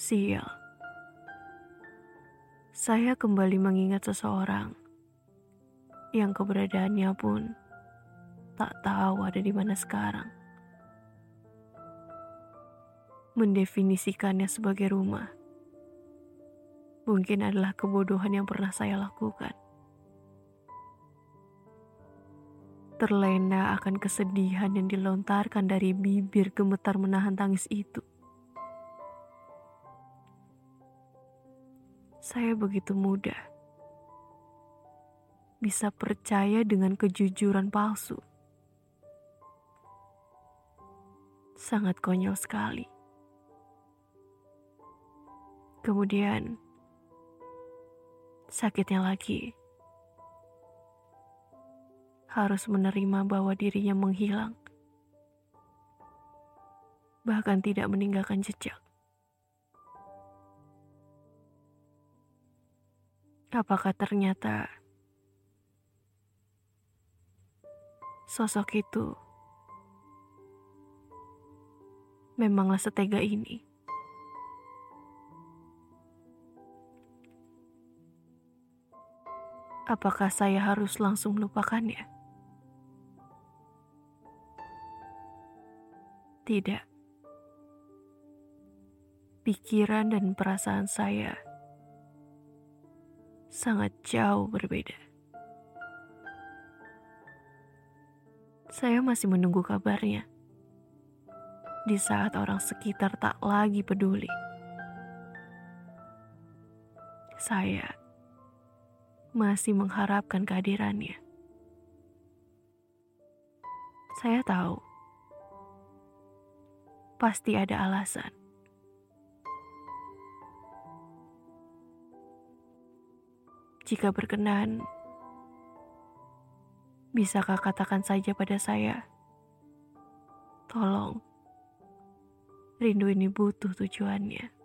Sial. Saya kembali mengingat seseorang yang keberadaannya pun tak tahu ada di mana sekarang. Mendefinisikannya sebagai rumah mungkin adalah kebodohan yang pernah saya lakukan. Terlena akan kesedihan yang dilontarkan dari bibir gemetar menahan tangis itu. Saya begitu mudah bisa percaya dengan kejujuran palsu. Sangat konyol sekali. Kemudian, sakitnya lagi harus menerima bahwa dirinya menghilang, bahkan tidak meninggalkan jejak. Apakah ternyata sosok itu memanglah setega ini? Apakah saya harus langsung melupakannya? Tidak. Pikiran dan perasaan saya sangat jauh berbeda. Saya masih menunggu kabarnya di saat orang sekitar tak lagi peduli. Saya masih mengharapkan kehadirannya. Saya tahu pasti ada alasan. Jika berkenan, bisakah katakan saja pada saya, tolong, rindu ini butuh tujuannya.